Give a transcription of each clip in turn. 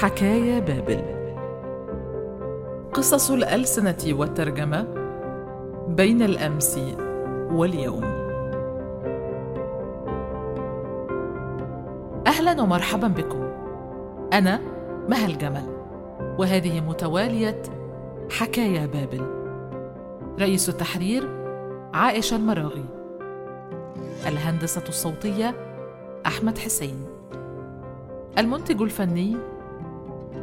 حكايا بابل. قصص الألسنة والترجمة بين الأمس واليوم. أهلا ومرحبا بكم. أنا مها الجمل وهذه متوالية حكايا بابل. رئيس التحرير عائشة المراغي. الهندسة الصوتية أحمد حسين. المنتج الفني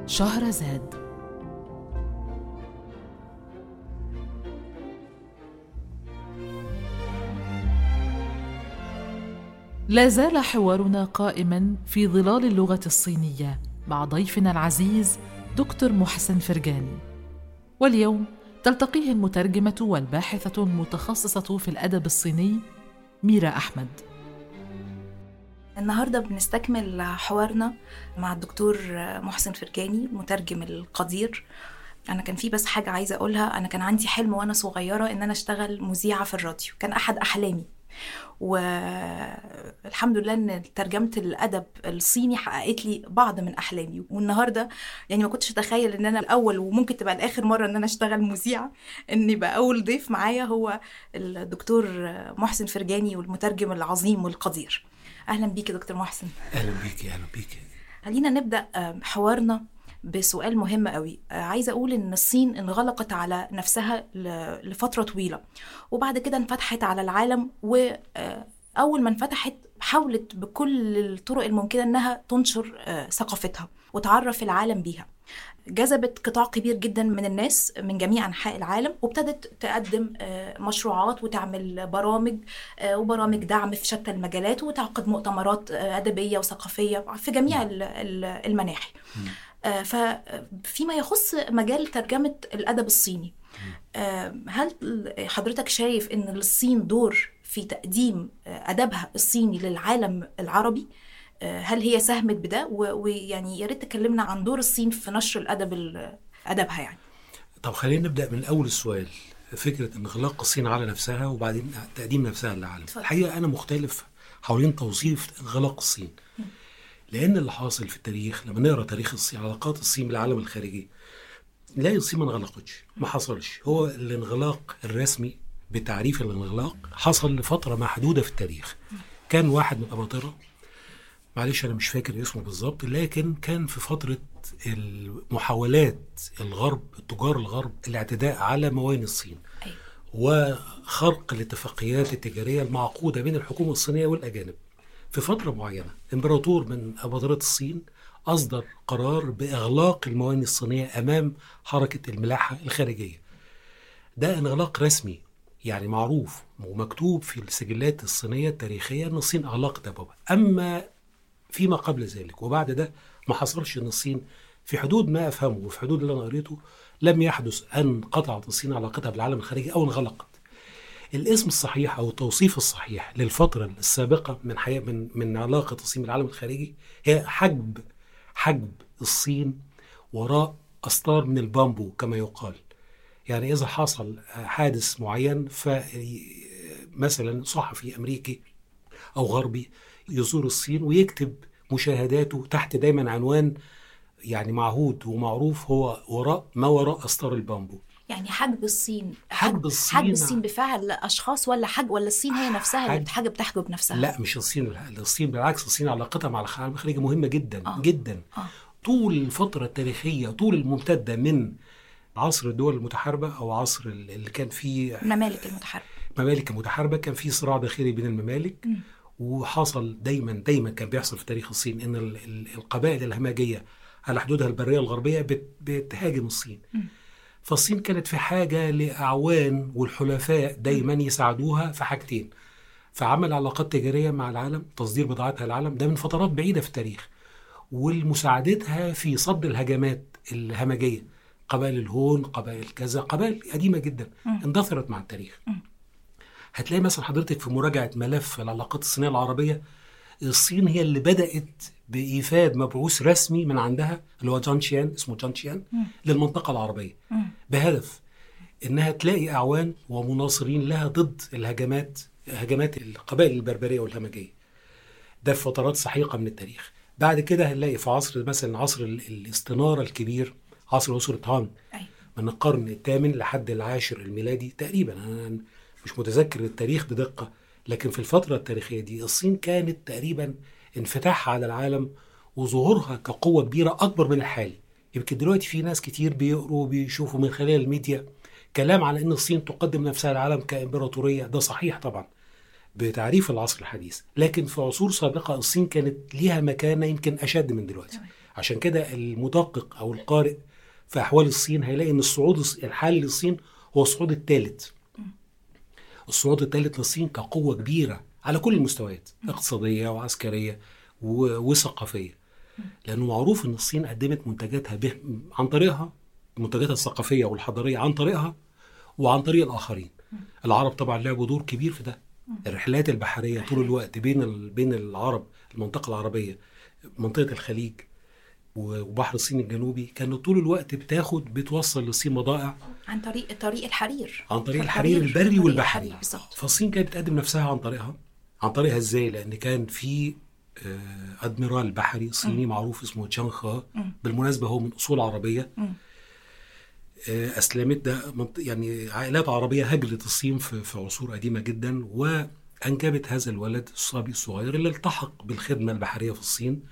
شهرزاد لا زال حوارنا قائما في ظلال اللغة الصينية مع ضيفنا العزيز دكتور محسن فرجاني واليوم تلتقيه المترجمة والباحثة المتخصصة في الأدب الصيني ميرا أحمد. النهارده بنستكمل حوارنا مع الدكتور محسن فرجاني المترجم القدير. أنا كان في بس حاجة عايزة أقولها. أنا كان عندي حلم وأنا صغيرة إن أنا أشتغل مذيعة في الراديو. كان أحد أحلامي. والحمد لله إن ترجمه الأدب الصيني حققت لي بعض من أحلامي. والنهاردة يعني ما كنتش أتخيل إن أنا الأول وممكن تبقى الآخر مرة إن أنا أشتغل مذيعة. إن يبقى أول ضيف معايا هو الدكتور محسن فرجاني والمترجم العظيم والقدير. أهلا بيك يا دكتور محسن. أهلا بيكي أهلا بيكي خلينا نبدأ حوارنا بسؤال مهم قوي. عايزة أقول إن الصين انغلقت على نفسها لفترة طويلة وبعد كده انفتحت على العالم واول ما انفتحت حاولت بكل الطرق الممكنة إنها تنشر ثقافتها. وتعرف العالم بيها. جذبت قطاع كبير جدا من الناس من جميع أنحاء العالم وابتدت تقدم مشروعات وتعمل برامج وبرامج دعم في شتى المجالات وتعقد مؤتمرات أدبية وثقافية في جميع المناحي. ففيما يخص مجال ترجمة الأدب الصيني هل حضرتك شايف إن للصين دور في تقديم أدبها الصيني للعالم العربي؟ هل هي ساهمت بده؟ ويعني يا ريت تكلمنا عن دور الصين في نشر الأدب أدبها يعني. طب خلينا نبدأ من أول السؤال. فكرة انغلاق الصين على نفسها وبعدين تقديم نفسها للعالم. الحقيقة أنا مختلف حوالين توصيف انغلاق الصين. لأن اللي حاصل في التاريخ لما نقرأ تاريخ الصين علاقات الصين بالعالم الخارجي نلاقي الصين ما انغلقتش ما حصلش. هو الانغلاق الرسمي بتعريف الانغلاق حصل لفترة محدودة في التاريخ. كان واحد من الاباطره معلش أنا مش فاكر اسمه بالظبط لكن كان في فترة المحاولات الغرب التجار الغرب الاعتداء على موانئ الصين أيوة. وخرق الاتفاقيات التجارية المعقودة بين الحكومة الصينية والأجانب. في فترة معينة إمبراطور من اباطره الصين أصدر قرار بإغلاق الموانئ الصينية أمام حركة الملاحة الخارجية. ده انغلاق رسمي يعني معروف ومكتوب في السجلات الصينية التاريخية إن الصين أغلقت أبوابها. أما فيما قبل ذلك وبعد ده ما حصلش إن الصين في حدود ما أفهمه وفي حدود اللي أنا قريته لم يحدث أن قطعت الصين علاقتها بالعالم الخارجي أو انغلقت. الاسم الصحيح أو التوصيف الصحيح للفترة السابقة من حياة من من علاقة الصين بالعالم الخارجي هي حجب حجب الصين وراء استار من البامبو كما يقال. يعني إذا حصل حادث معين فمثلا صحفي أمريكي أو غربي يزور الصين ويكتب مشاهداته تحت دايما عنوان يعني معهود ومعروف هو وراء ما وراء استار البامبو يعني حجب الصين حجب الصين حجب الصين بفعل أشخاص ولا حج ولا الصين هي نفسها اللي بتحجب بتحجب نفسها لا مش الصين الصين بالعكس الصين علاقتها مع العالم الخارجي مهمة جدا آه. جدا آه. طول الفترة التاريخية طول الممتدة من عصر الدول المتحاربة أو عصر اللي كان فيه الممالك المتحاربة ممالك متحاربه كان في صراع داخلي بين الممالك م. وحصل دايما دايما كان بيحصل في تاريخ الصين إن القبائل الهمجية على حدودها البرية الغربية بتهاجم الصين. فالصين كانت في حاجة لأعوان والحلفاء دايما يساعدوها في حاجتين. فعمل علاقات تجارية مع العالم، تصدير بضاعتها للعالم ده من فترات بعيدة في التاريخ. والمساعدتها في صد الهجمات الهمجية. قبائل الهون، قبائل كذا، قبائل قديمة جدا. اندثرت مع التاريخ. هتلاقي مثلا حضرتك في مراجعة ملف العلاقات الصينية العربية الصين هي اللي بدأت بإيفاد مبعوث رسمي من عندها اللي هو جان شيان اسمه جان شيان. للمنطقة العربية. بهدف إنها تلاقي أعوان ومناصرين لها ضد الهجمات هجمات القبائل البربرية والهمجية ده في فترات سحيقة من التاريخ بعد كده هنلاقي في عصر مثلا عصر ال- الاستناره الكبير عصر أسرة هان أيوة. من القرن الثامن لحد العاشر الميلادي تقريبا مش متذكر التاريخ بدقة لكن في الفترة التاريخية دي الصين كانت تقريبا انفتاحها على العالم وظهورها كقوة كبيرة أكبر من الحالي. يمكن دلوقتي في ناس كتير بيقروا وبيشوفوا من خلال الميديا كلام على إن الصين تقدم نفسها للعالم كإمبراطورية. ده صحيح طبعا بتعريف العصر الحديث لكن في عصور سابقة الصين كانت ليها مكانة يمكن أشد من دلوقتي. عشان كده المدقق أو القارئ في أحوال الصين هيلاقي إن الصعود الص- الحالي للصين هو الصعود الثالث. الصعود الثالث للصين كقوة كبيرة على كل المستويات اقتصادية وعسكرية و- وثقافية. لأنه معروف إن الصين قدمت منتجاتها به عن طريقها منتجاتها الثقافية والحضارية عن طريقها وعن طريق الآخرين. العرب طبعا لعبوا دور كبير في ده. الرحلات البحرية طول الوقت بين بين العرب المنطقة العربية منطقة الخليج وبحر الصين الجنوبي كانت طول الوقت بتاخد بتوصل للصين بضائع عن طريق طريق الحرير. عن طريق الحرير، الحرير البري والبحري. فالصين كانت بتقدم نفسها عن طريقها. عن طريقها إزاي؟ لأن كان في آه، أدميرال بحري صيني معروف اسمه تشانغ خا بالمناسبة هو من أصول عربية. مم. آه، أسلمت. ده يعني عائلات عربية هجرت الصين في في عصور قديمة جدا وانجبت هذا الولد الصبي الصغير اللي التحق بالخدمة البحرية في الصين.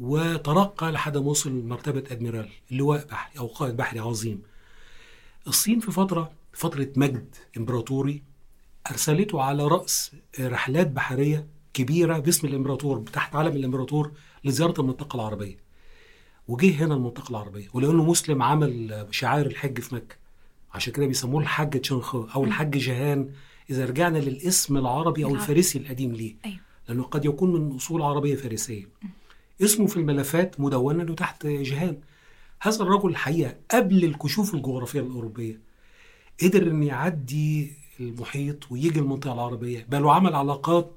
وترقى لحد ما وصل لمرتبه أدميرال لواء بحري أو قائد بحري عظيم. الصين في فترة فترة مجد إمبراطوري أرسلته على رأس رحلات بحرية كبيرة باسم الإمبراطور تحت علم الإمبراطور لزيارة المنطقة العربية. وجه هنا المنطقة العربية ولأنه مسلم عمل شعائر الحج في مكة. عشان كده بيسموه الحج تشنخو أو الحج جهان إذا رجعنا للاسم العربي أو العربي. الفارسي القديم ليه. أيوة. لأنه قد يكون من أصول عربية فارسية. اسمه في الملفات مدونا تحت جهان. هذا الرجل الحقيقة قبل الكشوف الجغرافية الأوروبية قدر ان يعدي المحيط ويجي المنطقة العربية بل وعمل علاقات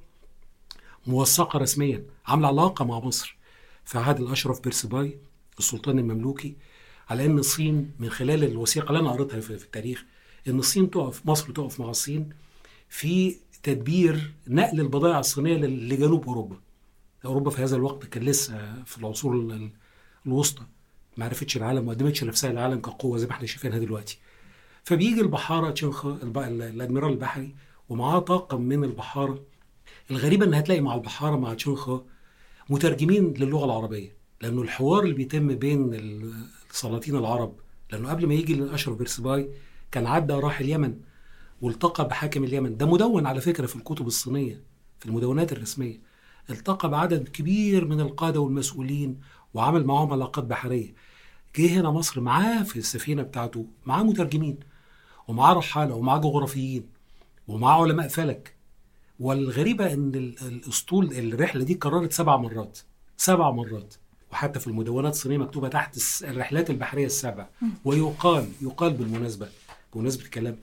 موثقة رسميا. عمل علاقة مع مصر. في عهد الأشرف بيرسباي السلطان المملوكي على إن الصين من خلال الوثيقة اللي أنا قريتها في التاريخ إن الصين تقف مصر تقف مع الصين في تدبير نقل البضائع الصينية لل- لجنوب أوروبا. أوروبا في هذا الوقت كان لسه في العصور ال- ال- الوسطى ما عرفتش العالم ما قدمتش نفسها للعالم كقوة زي ما إحنا شايفينها دلوقتي. فبيجي البحارة ال- الأدميرال البحري ومعاه طاقم من البحارة. الغريبة إن هتلاقي مع البحارة مع تشنخا مترجمين للغة العربية لأنه الحوار اللي بيتم بين ال- السلاطين العرب لأنه قبل ما يجي الأشرف بيرسباي كان عدى راح اليمن والتقى بحاكم اليمن. ده مدون على فكرة في الكتب الصينية في المدونات الرسمية. التقى بعدد كبير من القادة والمسؤولين وعمل معاهم علاقات بحرية. جه هنا مصر معاه في السفينة بتاعته معاه مترجمين ومعاه رحالة ومعاه جغرافيين ومعاه علماء فلك. والغريبة إن ال- الأسطول الرحلة دي كررت سبع مرات سبع مرات. وحتى في المدونات الصينية مكتوبة تحت الرحلات البحرية السبع. ويقال يقال بالمناسبة بمناسبة الكلام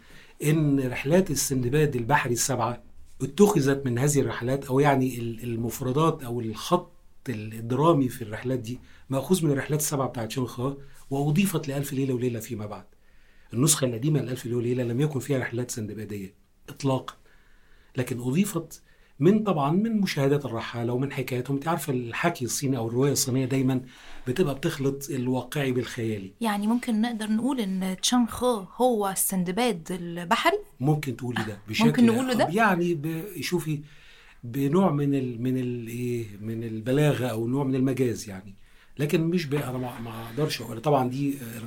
إن رحلات السندباد البحري السبعة اتخذت من هذه الرحلات أو يعني ال- المفردات أو الخط الدرامي في الرحلات دي مأخوذ من الرحلات السبعة بتاعت شنخا وأضيفت لألف ليلة وليلة فيما بعد. النسخة القديمة لألف ليلة وليلة لم يكن فيها رحلات سندبادية إطلاقا لكن أضيفت من طبعا من مشاهدات الرحالة ومن حكاياتهم. انت عارفة الحكي الصيني أو الرواية الصينية دايما بتبقى بتخلط الواقعي بالخيالي يعني ممكن نقدر نقول إن تشانغ خو هو السندباد البحري؟ ممكن تقولي ده بشكل ممكن نقوله ده؟ يعني شوفي بنوع من ال من ال إيه من البلاغة أو نوع من المجاز يعني. لكن مش أنا ما ما أقدرش أقول. طبعا دي آه،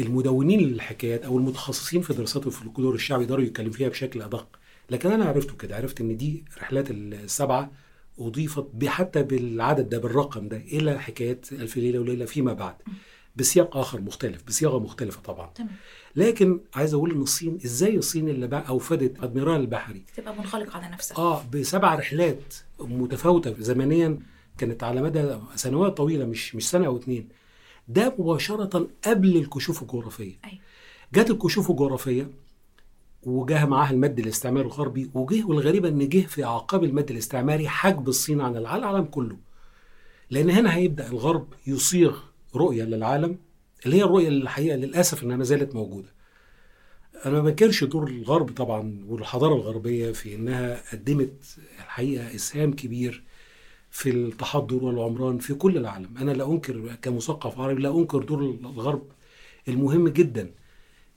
المدونين للحكايات أو المتخصصين في دراسات الفولكلور الشعبي يقدروا يتكلموا فيها بشكل أدق. لكن أنا عرفته كده عرفت إن دي رحلات السبعة أضيفت حتى بالعدد ده بالرقم ده إلى حكايات ألف ليلة وليلة فيما بعد. بسياق آخر مختلف بصياغة مختلفة طبعا. تمام. لكن عايز أقول إن الصين إزاي الصين اللي بقى أوفدت أدميرال البحري؟ تبقى منغلق على نفسها. آه بسبع رحلات متفاوتة. زمنيا كانت على مدى سنوات طويلة مش مش سنة أو اتنين. ده مباشرة قبل الكشوف الجغرافية. أيوه. جت الكشوف الجغرافية وجاه معاها المد الاستعماري الغربي وجه والغريبه إن جه في اعقاب المد الاستعماري حجب الصين عن الع- العالم كله. لأن هنا هيبدأ الغرب يصيغ رؤية للعالم اللي هي الرؤية اللي الحقيقة للأسف إنها ما زالت موجودة. أنا ما بنكرش دور الغرب طبعا والحضارة الغربية في إنها قدمت الحقيقة إسهام كبير في التحضر والعمران في كل العالم. أنا لا أنكر كمثقف عربي لا أنكر دور الغرب المهم جدا.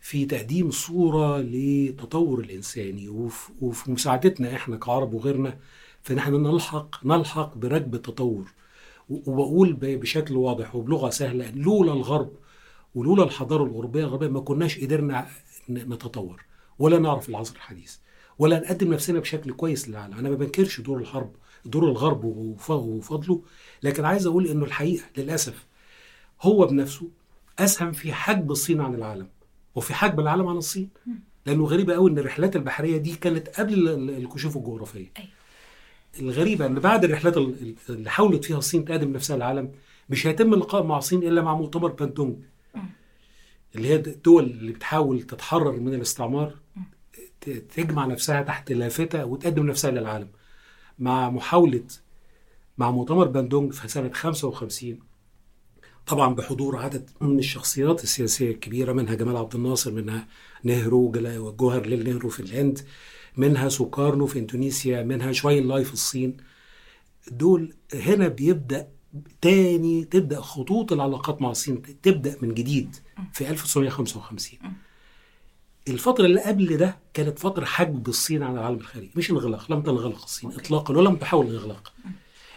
في تقديم صورة لتطور الإنساني وفي, مساعدتنا إحنا كعرب وغيرنا في إحنا نلحق نلحق بركب التطور وبقول بشكل واضح وبلغة سهلة لولا الغرب ولولا الحضارة الأوروبية الغربية ما كناش قدرنا نتطور ولا نعرف العصر الحديث ولا نقدم نفسنا بشكل كويس للعالم. أنا ما بنكرش دور الحرب دور الغرب وف- وفضله لكن عايز أقول إنه الحقيقة للأسف هو بنفسه أسهم في حجب الصين عن العالم. وفي حجب العالم عن الصين. لأنه غريبة قوي إن الرحلات البحرية دي كانت قبل ال- ال- الكشوف الجغرافية. أيوة. الغريبة إن بعد الرحلات ال- اللي حاولت فيها الصين تقدم نفسها للعالم مش هيتم اللقاء مع الصين إلا مع مؤتمر باندونج. اللي هي الدول اللي بتحاول تتحرر من الاستعمار تجمع نفسها تحت لافته وتقدم نفسها للعالم. مع محاولة مع مؤتمر باندونج في سنة 55 طبعا بحضور عدد من الشخصيات السياسية الكبيرة منها جمال عبد الناصر منها نهرو جوهر ليل نهرو في الهند منها سوكارنو في إندونيسيا منها شوين لاي في الصين. دول هنا بيبدأ تاني تبدأ خطوط العلاقات مع الصين تبدأ من جديد في 1955 الفترة اللي قبل ده كانت فترة حجب الصين عن العالم الخارجي مش انغلاق لم تنغلق الصين اطلاقا ولم تحاول الانغلاق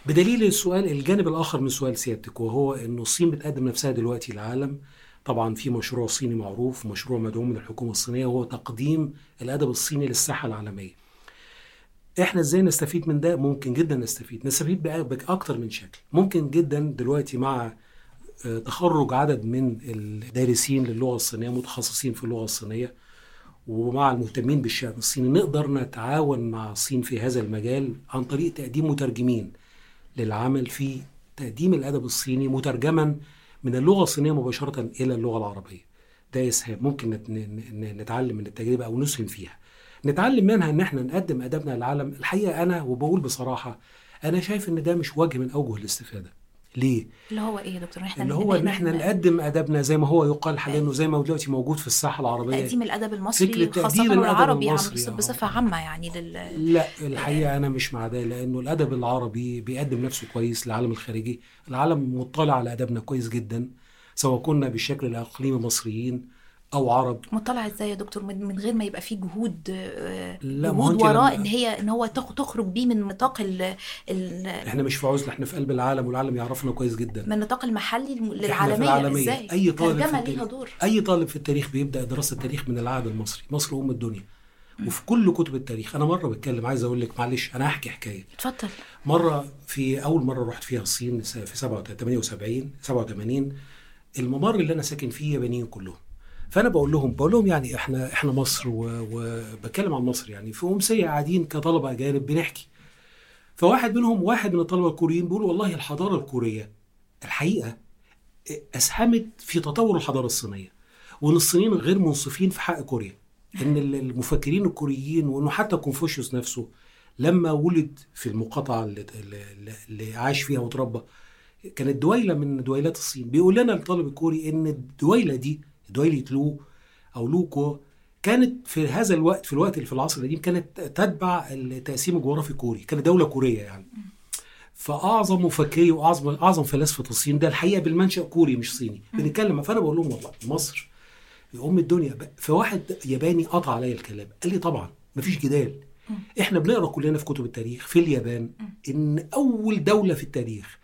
بدليل السؤال الجانب الآخر من سؤال سيادتك وهو إنه الصين بتقدم نفسها دلوقتي للعالم. طبعا في مشروع صيني معروف مشروع مدعوم من الحكومة الصينية وهو تقديم الأدب الصيني للساحة العالمية. إحنا إزاي نستفيد من ده؟ ممكن جدا نستفيد. نستفيد بأكتر من شكل. ممكن جدا دلوقتي مع آه، تخرج عدد من الدارسين للغة الصينية متخصصين في اللغة الصينية ومع المهتمين بالشأن الصيني نقدر نتعاون مع الصين في هذا المجال عن طريق تقديم مترجمين. للعمل في تقديم الأدب الصيني مترجما من اللغة الصينية مباشرة إلى اللغة العربية. ده إسهام ممكن نتعلم من التجربة أو نسهم فيها. نتعلم منها إن إحنا نقدم أدبنا للعالم. الحقيقة أنا وبقول بصراحة أنا شايف إن ده مش وجه من أوجه الاستفادة. ليه؟ اللي هو إيه يا دكتور إحنا اللي هو إن إحنا نقدم ادبنا زي ما هو يقال حاليا وزي ما هو دلوقتي موجود في الساحة العربية تقديم الأدب المصري خاصة العربي المصري، آه. بصفة عامة يعني لل لا الحقيقة أنا مش مع ده لأنه الأدب العربي بيقدم نفسه كويس للعالم الخارجي العالم مطلع على أدبنا كويس جدا سواء كنا بالشكل الاقليمي مصريين أو عرب. مطلع إزاي يا دكتور؟ من غير ما يبقى فيه جهود آه، لا، جهود وراه لما- إن هي إن هو تخ- تخرج بيه من نطاق ال ال إحنا مش في عزلة إحنا في قلب العالم والعالم يعرفنا كويس جدا. من النطاق المحلي للعالميه العالمية. إزاي؟ أي طالب في التاريخ دور. أي طالب في التاريخ بيبدأ دراسة التاريخ من العهد المصري. مصر أم الدنيا. وفي كل كتب التاريخ. أنا مرة بتكلم عايز أقول لك معلش أنا هحكي حكاية. اتفضل. مرة في أول مرة رحت فيها الصين في 78 87 الممر اللي أنا ساكن فيه يابانيين كلهم. فأنا بقول لهم بقول لهم يعني إحنا إحنا مصر وبتكلم عن مصر يعني في امسيه قاعدين كطلبة أجانب بنحكي. فواحد منهم واحد من الطلبة الكوريين بيقول والله الحضارة الكورية الحقيقة أسهمت في تطور الحضارة الصينية وإن الصينيين غير منصفين في حق كوريا إن المفكرين الكوريين وإنه حتى كونفوشيوس نفسه لما ولد في المقاطعة اللي عاش فيها وتربى كانت دويلة من دويلات الصين. بيقول لنا الطالب الكوري إن الدويلة دي دويلة لو أو لوكو كانت في هذا الوقت في الوقت اللي في العصر القديم كانت تتبع التقسيم الجغرافي الكوري كانت دولة كورية يعني. فأعظم مفكري وأعظم أعظم فلاسفة الصين ده الحقيقة بالمنشأ كوري مش صيني. بنتكلم فأنا بقول لهم والله مصر أم الدنيا. فواحد ياباني قطع عليا الكلام قال لي طبعا مفيش جدال. إحنا بنقرأ كلنا في كتب التاريخ في اليابان إن أول دولة في التاريخ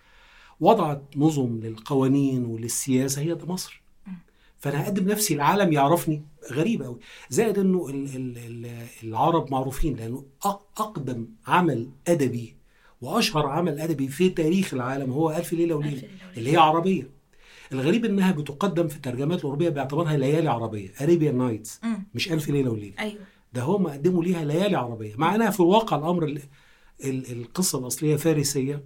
وضعت نظم للقوانين وللسياسة هي مصر. فأنا هقدم نفسي العالم يعرفني غريب قوي زائد إنه ال- ال- ال- العرب معروفين لأنه أقدم عمل أدبي وأشهر عمل أدبي في تاريخ العالم هو ألف ليلة ألف وليله. اللي هي عربية. الغريب إنها بتقدم في الترجمات الأوروبية باعتبارها ليالي عربية Arabian Nights. مش ألف ليلة وليلة. أيوه. ده هم قدموا ليها ليالي عربية. مع إنها في الواقع الأمر ال- ال- القصة الأصلية فارسية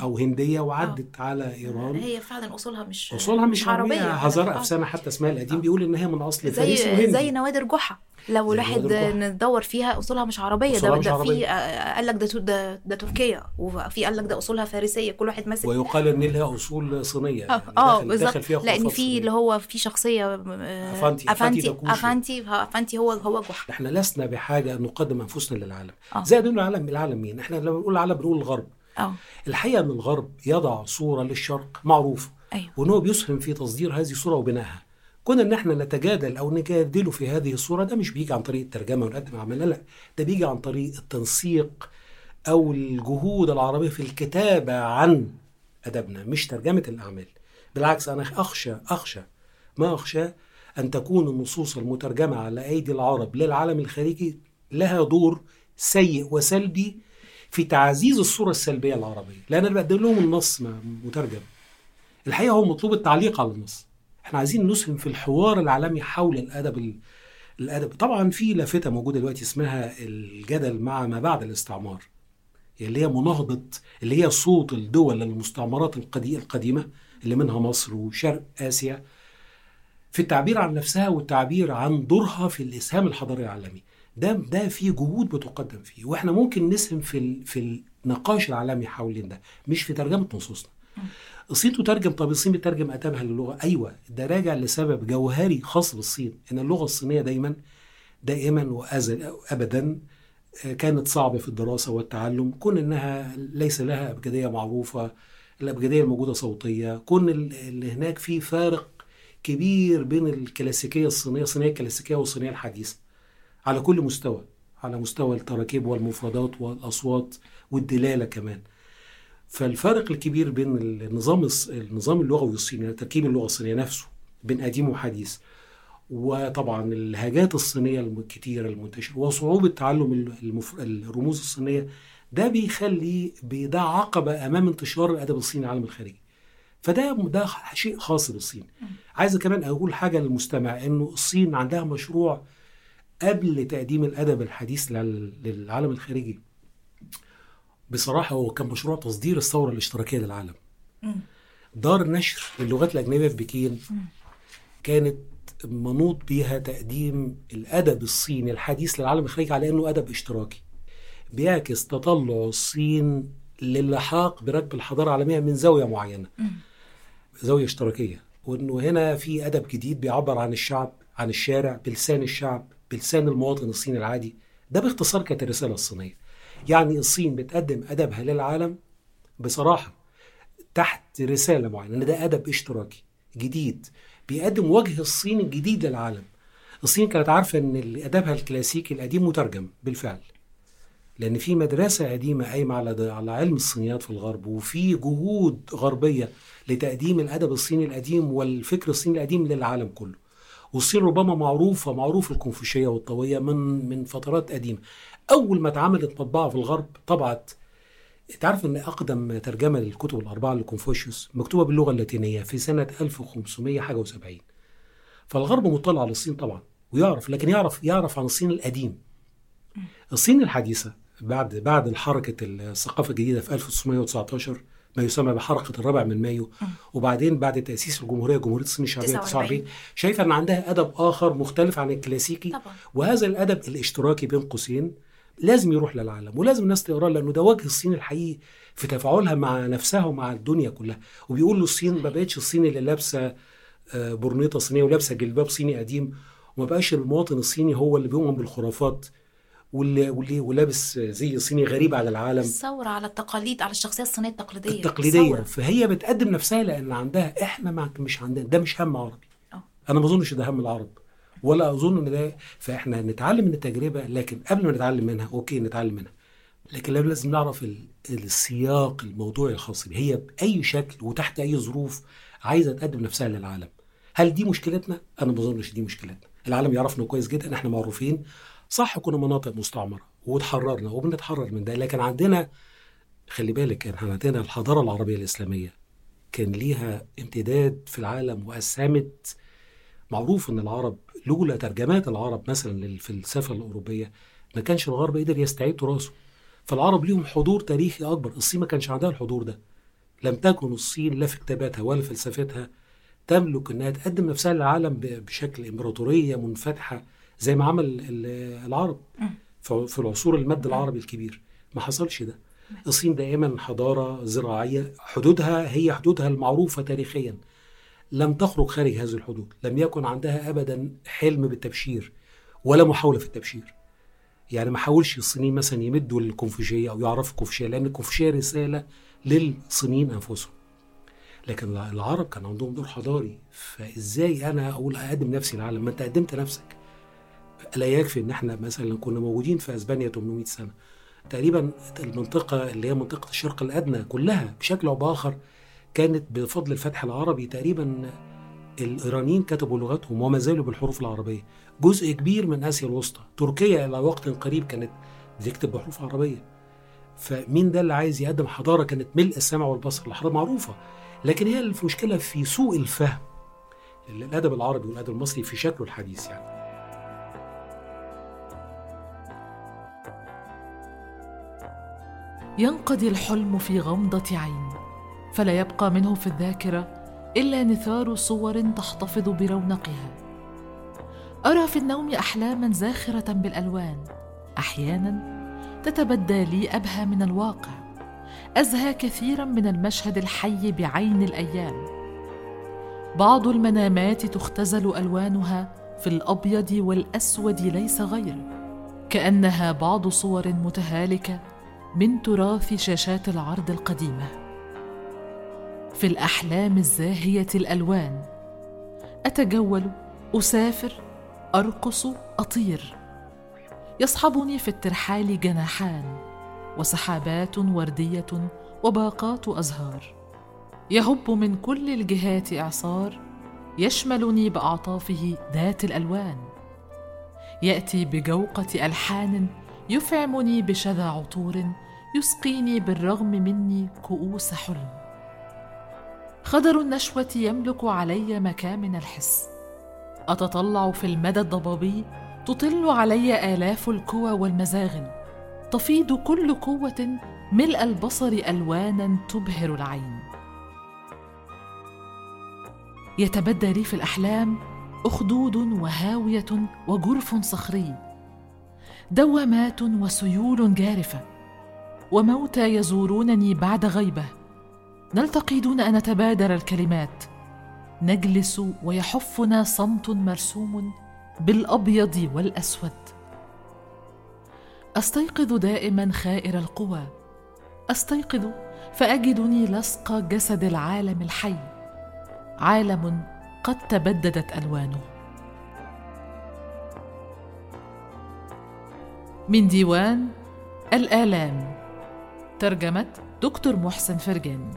أو هندية وعدت على إيران. هي فعلا أصولها مش أصولها مش عربية هزار آه. افسانه حتى اسمها القديم بيقول إن هي من أصل زي فارسي وهندي. زي نوادر جحا. لو الواحد. ندور فيها أصولها مش عربية. أصولها ده, مش ده عربية. في آه، قال لك ده ده, ده تركيا. وفي قال لك ده أصولها فارسية. كل واحد ماسك ويقال إن لها أصول صينية. يعني آه بالظبط. لأن في. اللي هو في شخصية آه، أفانتي. داكوشي. أفانتي. أفانتي هو هو جحا. إحنا لسنا بحاجة ان نقدم أنفسنا للعالم. آه. زائد إنه العالم العالم مين إحنا لما بنقول العالم بنقول الغرب. آه الحقيقة ان الغرب يضع صورة للشرق معروفة. أيوه. وإن هو بيسهم في تصدير هذه الصورة وبنائها. كنا إن إحنا نتجادل أو نجادله في هذه الصورة ده مش بيجي عن طريق الترجمة ونقدم اعمالنا لا. ده بيجي عن طريق التنسيق أو الجهود العربية في الكتابة عن أدبنا مش ترجمة الأعمال. بالعكس أنا أخشى أخشى ما أخشى أن تكون النصوص المترجمة على أيدي العرب للعالم الخارجي لها دور سيء وسلبي في تعزيز الصورة السلبية العربية لأن أنا بقدم لهم النص مترجم. الحقيقة هو مطلوب التعليق على النص. إحنا عايزين نسهم في الحوار العالمي حول الأدب ال- الأدب. طبعا في لافتة موجودة دلوقتي اسمها الجدل مع ما بعد الاستعمار اللي هي مناهضة اللي هي صوت الدول المستعمرات القدي- القديمة اللي منها مصر وشرق آسيا. في التعبير عن نفسها والتعبير عن دورها في الإسهام الحضاري العالمي. ده ده في جهود بتقدم فيه وإحنا ممكن نسهم في ال- في النقاش العالمي حوالين ده مش في ترجمة نصوصنا. الصين تترجم طب الصين بتترجم ادبها للغة؟ أيوه ده راجع لسبب جوهري خاص بالصين إن اللغة الصينية دايما دائما وازل ابدا آه، كانت صعبة في الدراسة والتعلم كون إنها ليس لها أبجدية معروفة الأبجدية الموجودة صوتية كون ال- اللي هناك في فارق كبير بين الكلاسيكية الصينية الصينيه الكلاسيكية والصينية الحديثة. على كل مستوى على مستوى التراكيب والمفردات والأصوات والدلالة كمان. فالفارق الكبير بين النظام الص- النظام اللغوي الصيني تركيب اللغة الصينية نفسه بين قديم وحديث وطبعا اللهجات الصينية الكتيرة المنتشرة وصعوبة تعلم المف... الرموز الصينية ده بيخلي ده عقبه أمام انتشار الأدب الصيني العالم الخارجي. فده ده شيء خاص بالصين عايز كمان أقول حاجة للمستمع إنه الصين عندها مشروع قبل تقديم الأدب الحديث لل- للعالم الخارجي. بصراحة هو كان مشروع تصدير الثورة الاشتراكية للعالم. دار نشر للغات الأجنبية في بكين كانت منوط بيها تقديم الأدب الصيني الحديث للعالم الخارجي على إنه أدب اشتراكي. بيعكس تطلع الصين للحاق بركب الحضارة العالمية من زاوية معينة. زاوية اشتراكية. وإنه هنا في أدب جديد بيعبر عن الشعب عن الشارع بلسان الشعب. بلسان المواطن الصيني العادي ده باختصار كانت الرسالة الصينية. يعني الصين بتقدم ادبها للعالم بصراحة تحت رسالة معينة إن ده أدب اشتراكي جديد بيقدم وجه الصين الجديد للعالم. الصين كانت عارفة إن أدبها الكلاسيكي القديم مترجم بالفعل. لأن في مدرسة قديمة قايمة على على علم الصينيات في الغرب وفي جهود غربية لتقديم الأدب الصيني القديم والفكر الصيني القديم للعالم كله. والصين ربما معروفة معروف الكونفوشية والطوية من من فترات قديمة. أول ما اتعملت مطبعة في الغرب طبعت تعرف إن أقدم ترجمة للكتب الأربعة لكونفوشيوس مكتوبة باللغة اللاتينية في سنة 1500 حاجة و70 فالغرب مطلع على الصين طبعا ويعرف لكن يعرف يعرف عن الصين القديم. الصين الحديثة بعد بعد الحركة الثقافة الجديدة في 1919 ما يسمى بحركة الرابع من مايو. وبعدين بعد تأسيس الجمهورية جمهورية الصين الشعبية 49. 49 شايفة إن عندها أدب آخر مختلف عن الكلاسيكي. طبعا. وهذا الأدب الاشتراكي بين قوسين لازم يروح للعالم ولازم الناس تقراه لأنه ده وجه الصين الحقيقي في تفاعلها مع نفسها ومع الدنيا كلها. وبيقولوا الصين ما بقتش الصين اللي لابسة آه، برنيطة صينية ولابسة جلباب صيني قديم وما بقاش المواطن الصيني هو اللي بيؤمن بالخرافات. واللي واللي ولابس زي صيني غريب على العالم. الثورة على التقاليد على الشخصية الصينية التقليدية. التقليدية. ثورة. فهي بتقدم نفسها لأن عندها إحنا ما مش عندنا ده مش هم عربي. آه. أنا ما أظنش ده هم العرب ولا أظن إن ده فإحنا نتعلم من التجربة لكن قبل ما نتعلم منها أوكي نتعلم منها. لكن لازم نعرف ال- السياق الموضوعي الخاص بيه. هي بأي شكل وتحت أي ظروف عايزة تقدم نفسها للعالم. هل دي مشكلتنا؟ أنا ما أظنش دي مشكلتنا. العالم يعرفنا كويس جدا إحنا معروفين. صح كنا مناطق مستعمرة وتحررنا وبنتحرر من ده لكن عندنا خلي بالك إحنا عندنا الحضارة العربية الإسلامية كان ليها امتداد في العالم واسهمت معروف إن العرب لولا ترجمات العرب مثلا للفلسفه الأوروبية ما كانش الغرب قدر يستعيد تراثه. فالعرب ليهم حضور تاريخي أكبر الصين ما كانش عندها الحضور ده. لم تكن الصين لا في كتاباتها ولا فلسفتها تملك إنها تقدم نفسها للعالم بشكل إمبراطورية منفتحة. زي ما عمل ال- العرب. في العصور المد العربي الكبير. ما حصلش ده. الصين دائما حضارة زراعية حدودها هي حدودها المعروفة تاريخيا. لم تخرج خارج هذه الحدود. لم يكن عندها ابدا حلم بالتبشير ولا محاولة في التبشير. يعني ما حاولش الصينيين مثلا يمدوا الكونفوشية أو يعرفوا الكونفوشيه لأن الكونفوشية رسالة للصينيين أنفسهم. لكن العرب كان عندهم دور حضاري. فإزاي أنا أقول أقدم نفسي للعالم؟ ما أنت قدمت نفسك. لا يكفي إن إحنا مثلا كنا موجودين في أسبانيا 800 سنة تقريبا المنطقة اللي هي منطقة الشرق الأدنى كلها بشكل أو بآخر كانت بفضل الفتح العربي تقريبا الإيرانيين كتبوا لغتهم وما زالوا بالحروف العربية. جزء كبير من آسيا الوسطى. تركيا إلى وقت قريب كانت بتكتب بحروف عربية. فمين ده اللي عايز يقدم حضارة كانت ملء السمع والبصر. الحضاره معروفة. لكن هي المشكلة في سوء الفهم الادب العربي والأدب المصري في شكله الحديث يعني. ينقضي الحلم في غمضة عين فلا يبقى منه في الذاكرة إلا نثار صور تحتفظ برونقها. أرى في النوم أحلاما زاخرة بالألوان أحيانا تتبدى لي أبهى من الواقع أزهى كثيرا من المشهد الحي بعين الأيام. بعض المنامات تختزل ألوانها في الأبيض والأسود ليس غير كأنها بعض صور متهالكة من تراث شاشات العرض القديمة. في الأحلام الزاهية الألوان أتجول أسافر أرقص أطير. يصحبني في الترحال جناحان وسحابات وردية وباقات أزهار. يهب من كل الجهات إعصار يشملني بأعطافه ذات الألوان. يأتي بجوقة ألحان يفعمني بشذا عطور يسقيني بالرغم مني كؤوس حلم. خضر النشوة يملك علي مكامن الحس. أتطلع في المدى الضبابي تطل علي آلاف الكوى والمزاغل تفيض كل قوة ملء البصر ألوانا تبهر العين. يتبدى لي في الأحلام أخدود وهاوية وجرف صخري. دوامات وسيول جارفة. وموتى يزورونني بعد غيبة. نلتقي دون أن نتبادر الكلمات. نجلس ويحفنا صمت مرسوم بالأبيض والأسود. أستيقظ دائما خائر القوى. أستيقظ فأجدني لصق جسد العالم الحي. عالم قد تبددت ألوانه. من ديوان الآلام. ترجمة دكتور محسن فرجاني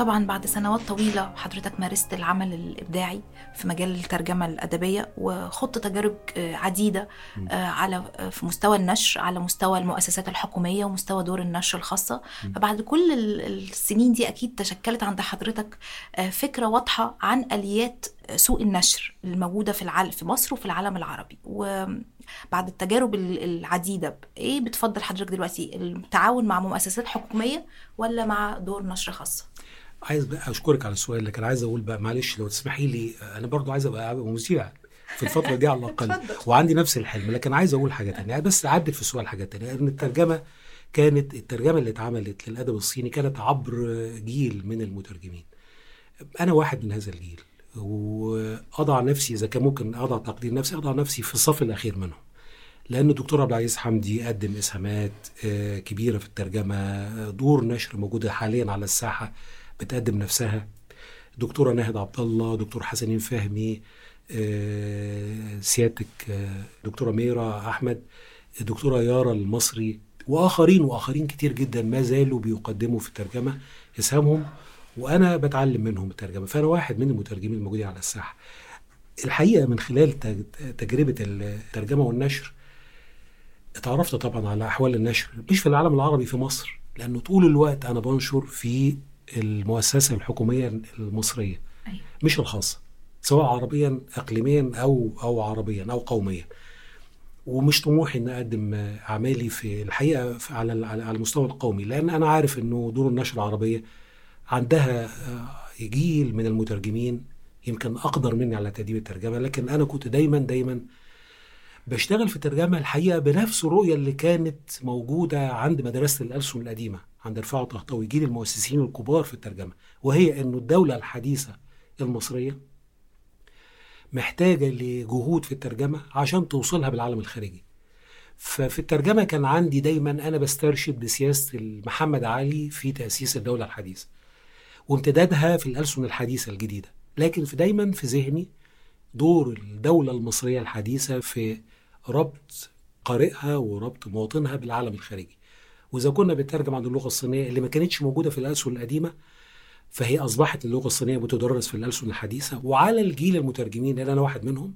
طبعا بعد سنوات طويلة حضرتك مارست العمل الإبداعي في مجال الترجمة الأدبية وخضت تجارب عديدة على في مستوى النشر على مستوى المؤسسات الحكومية ومستوى دور النشر الخاصة. فبعد كل السنين دي أكيد تشكلت عند حضرتك فكرة واضحة عن آليات سوق النشر الموجودة في العالم في مصر وفي العالم العربي. و بعد التجارب العديدة إيه بتفضل حضرتك دلوقتي التعاون مع مؤسسات حكومية ولا مع دور نشر خاصة؟ عايز بقى أشكرك على السؤال لكن عايز أقول بقى معلش لو تسمحي لي أنا برضو عايز أبقى مذيع في الفترة دي على الأقل. وعندي نفس الحلم لكن عايز أقول حاجة تانية. بس أعدل في السؤال حاجة تانية. إن الترجمة كانت الترجمة اللي اتعملت للأدب الصيني كانت عبر جيل من المترجمين. أنا واحد من هذا الجيل وأضع نفسي إذا كان ممكن أضع تقدير نفسي أضع نفسي في الصف الأخير منهم. لأن الدكتور عبد العزيز حمدي قدم إسهامات كبيرة في الترجمة دور نشر موجودة حاليا على الساحة. بتقدم نفسها. دكتورة ناهد عبد الله دكتور حسنين فهمي سيادتك دكتورة ميرا أحمد دكتورة يارا المصري وآخرين وآخرين كتير جدا ما زالوا بيقدموا في الترجمة. اسهامهم وأنا بتعلم منهم الترجمة. فأنا واحد من المترجمين الموجودين على الساحة. الحقيقة من خلال تجربة الترجمة والنشر اتعرفت طبعا على أحوال النشر مش في العالم العربي في مصر. لأنه طول الوقت أنا بنشر في المؤسسة الحكومية المصرية. أيوة. مش الخاصة سواء عربيا اقليميا أو أو عربيا أو قوميا. ومش طموحي ان أقدم أعمالي في الحقيقة على على المستوى القومي لأن أنا عارف إنه دور النشر العربية عندها جيل من المترجمين يمكن أقدر مني على تاديب الترجمة لكن أنا كنت دايما دايما بشتغل في الترجمة الحقيقة بنفس الرؤية اللي كانت موجودة عند مدرسة الألسن القديمة. عند رفاعة طهطاوي جيل المؤسسين الكبار في الترجمة وهي إنه الدولة الحديثة المصرية محتاجة لجهود في الترجمة عشان توصلها بالعالم الخارجي. ففي الترجمة كان عندي دايما أنا بسترشد بسياسة محمد علي في تأسيس الدولة الحديثة وامتدادها في الألسن الحديثة الجديدة. لكن في دايما في ذهني دور الدولة المصرية الحديثة في ربط قارئها وربط مواطنها بالعالم الخارجي. وإذا كنا بنترجم عن اللغة الصينية اللي ما كانتش موجودة في الألسن القديمة فهي أصبحت اللغة الصينية بتدرس في الألسن الحديثة. وعلى الجيل المترجمين اللي أنا واحد منهم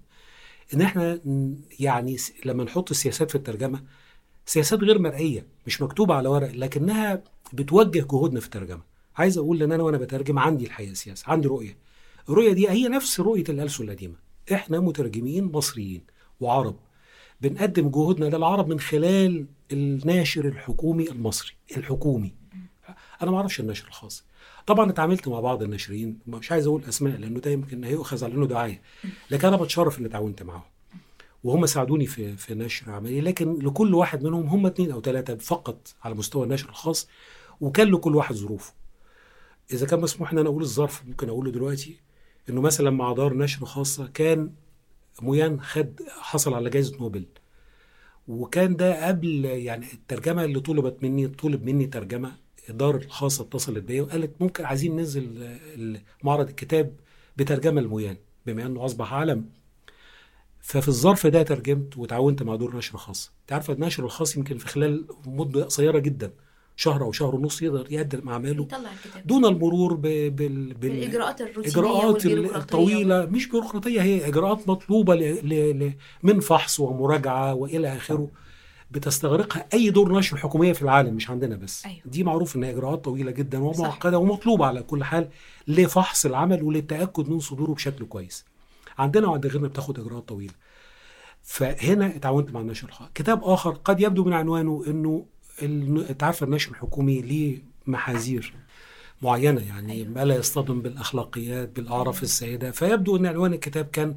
إن إحنا يعني لما نحط السياسات في الترجمة سياسات غير مرئية مش مكتوبة على ورق لكنها بتوجه جهودنا في الترجمة. عايز أقول إن أنا وأنا بترجم عندي الحقيقة سياسة عندي رؤية. الرؤية دي هي نفس رؤية الألسن القديمة. إحنا مترجمين مصريين وعرب. بنقدم جهودنا للعرب من خلال الناشر الحكومي المصري الحكومي. أنا ما أعرفش الناشر الخاص. طبعا اتعاملت مع بعض الناشرين مش عايز أقول أسماء لأنه ده يمكن هيؤخذ على إنه دعاية. لكن أنا بتشرف إني اتعاونت معاهم وهم ساعدوني في في نشر عملي. لكن لكل واحد منهم هم اثنين أو ثلاثة فقط على مستوى النشر الخاص وكان لكل واحد ظروفه. إذا كان مسموح ان أنا أقول الظرف ممكن أقوله دلوقتي إنه مثلا مع دار نشر خاصة كان مويان خد حصل على جائزه نوبل. وكان ده قبل يعني الترجمة اللي طلبت مني طلب مني ترجمة الدار الخاصه اتصلت بيا وقالت ممكن عايزين ننزل معرض الكتاب بترجمة المويان بما إنه أصبح عالم. ففي الظرف ده ترجمت وتعاونت مع دور نشر خاص. أنت عارفة النشر الخاص يمكن في خلال مدة قصيرة جدا. شهر أو شهر ونص يقدر يقدم أعماله دون المرور ب... بال... بال... الإجراءات الروتينية الإجراءات الطويلة. مش بيروقراطية هي إجراءات مطلوبة ل... ل... ل... من فحص ومراجعة وإلى آخره. بتستغرقها أي دور نشر حكومية في العالم مش عندنا بس. أيوة. دي معروف إنها إجراءات طويلة جدا ومعقدة ومطلوبة على كل حال لفحص العمل وللتأكد من صدوره بشكل كويس. عندنا وعند غيرنا بتاخد إجراءات طويلة. فهنا اتعاونت مع النشر الخاص كتاب آخر قد يبدو من عنوانه إنه أنت عارفه النشر الحكومي ليه محاذير معينة يعني أيوة. ما لا يصطدم بالأخلاقيات بالأعراف السائده فيبدو أن عنوان الكتاب كان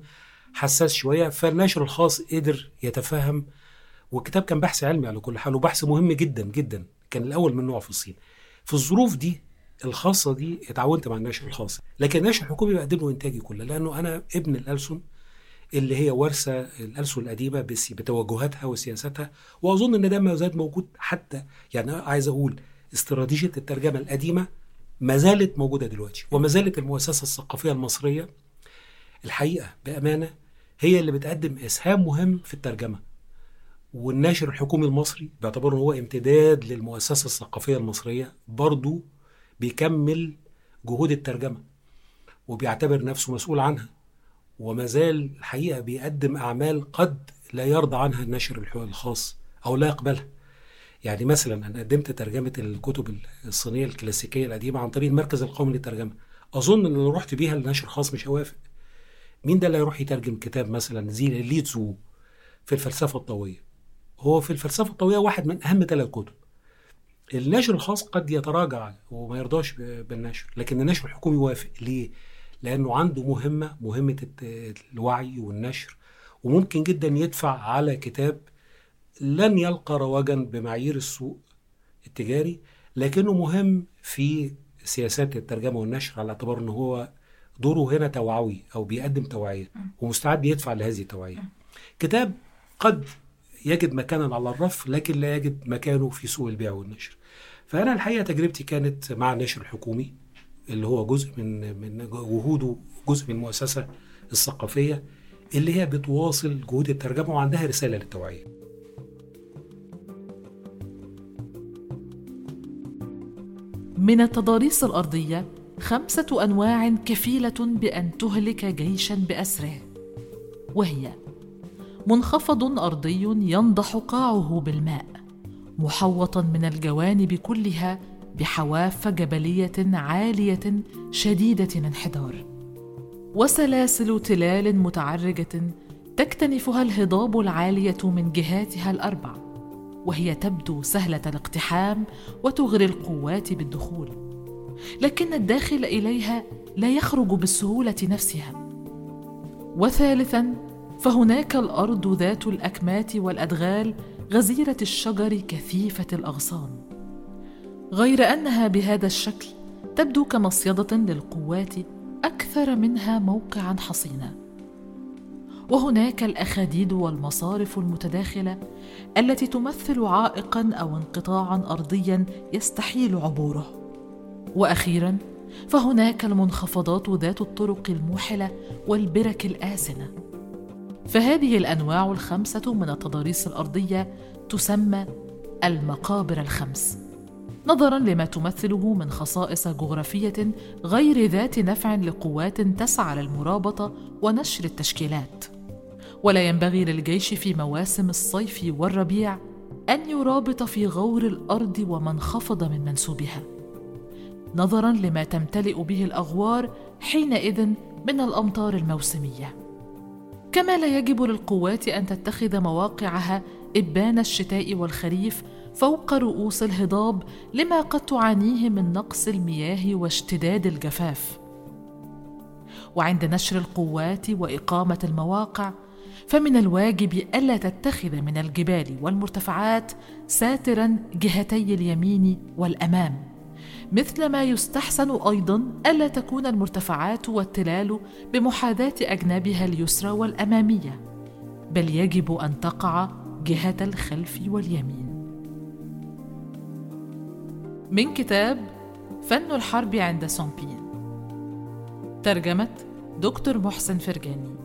حساس شوية فالنشر الخاص قدر يتفهم والكتاب كان بحث علمي على كل حال وبحث مهم جدا جدا. كان الأول من نوعه في الصين. في الظروف دي الخاصة دي اتعاونت مع النشر الخاص. لكن النشر الحكومي بقدم له إنتاجي كله لأنه أنا ابن الألسن اللي هي وارثه الالسن القديمة بتوجهاتها وسياستها وأظن إن ده ما زال موجود حتى يعني عايز أقول استراتيجية الترجمة القديمة ما زالت موجودة دلوقتي وما زالت المؤسسة الثقافية المصرية الحقيقة بأمانة هي اللي بتقدم إسهام مهم في الترجمة. والناشر الحكومي المصري باعتباره هو امتداد للمؤسسة الثقافية المصرية برضه بيكمل جهود الترجمة وبيعتبر نفسه مسؤول عنها. وما زال الحقيقة بيقدم أعمال قد لا يرضى عنها الناشر الح- الخاص أو لا يقبلها. يعني مثلا أنا قدمت ترجمة الكتب الصينية الكلاسيكية القديمة عن طريق المركز القومي للترجمة. أظن إن لو رحت بيها لنشر خاص مش هوافق. مين ده اللي هيروح يترجم كتاب مثلا زي لي تسو في الفلسفة الطويه هو في الفلسفة الطويه واحد من أهم ثلاث كتب. النشر الخاص قد يتراجع وما يرضاش بالنشر لكن النشر الحكومي يوافق. ليه؟ لأنه عنده مهمة مهمة الوعي والنشر وممكن جدا يدفع على كتاب لن يلقى رواجا بمعايير السوق التجاري لكنه مهم في سياسات الترجمة والنشر على اعتبار إن هو دوره هنا توعوي أو بيقدم توعية ومستعد يدفع لهذه التوعية. كتاب قد يجد مكانا على الرف لكن لا يجد مكانه في سوق البيع والنشر. فأنا الحقيقة تجربتي كانت مع النشر الحكومي اللي هو جزء من من جهوده جزء من المؤسسه الثقافية اللي هي بتواصل جهود الترجمة وعندها رسالة للتوعية. من التضاريس الأرضية خمسة أنواع كفيلة بأن تهلك جيشا بأسره وهي منخفض أرضي ينضح قاعه بالماء محوطا من الجوانب كلها بحواف جبلية عالية شديدة الانحدار وسلاسل تلال متعرجة تكتنفها الهضاب العالية من جهاتها الأربع وهي تبدو سهلة الاقتحام وتغري القوات بالدخول. لكن الداخل إليها لا يخرج بالسهولة نفسها. وثالثا فهناك الأرض ذات الأكمات والأدغال غزيرة الشجر كثيفة الأغصان. غير أنها بهذا الشكل تبدو كمصيدة للقوات أكثر منها موقعا حصينا. وهناك الأخاديد والمصارف المتداخلة التي تمثل عائقا أو انقطاعا ارضيا يستحيل عبوره. وأخيرا فهناك المنخفضات ذات الطرق الموحلة والبرك الآسنة. فهذه الأنواع الخمسة من التضاريس الأرضية تسمى المقابر الخمس. نظرا لما تمثله من خصائص جغرافية غير ذات نفع لقوات تسعى للمرابطه ونشر التشكيلات. ولا ينبغي للجيش في مواسم الصيف والربيع أن يرابط في غور الأرض وما انخفض من منسوبها. نظرا لما تمتلئ به الأغوار حينئذ من الأمطار الموسمية. كما لا يجب للقوات أن تتخذ مواقعها إبان الشتاء والخريف فوق رؤوس الهضاب لما قد تعانيه من نقص المياه واشتداد الجفاف. وعند نشر القوات وإقامة المواقع فمن الواجب ألا تتخذ من الجبال والمرتفعات ساترا جهتي اليمين والأمام مثل ما يستحسن أيضا ألا تكون المرتفعات والتلال بمحاذاة أجنابها اليسرى والأمامية بل يجب أن تقع جهة الخلف واليمين. من كتاب فن الحرب عند سامبين ترجمة دكتور محسن فرجاني.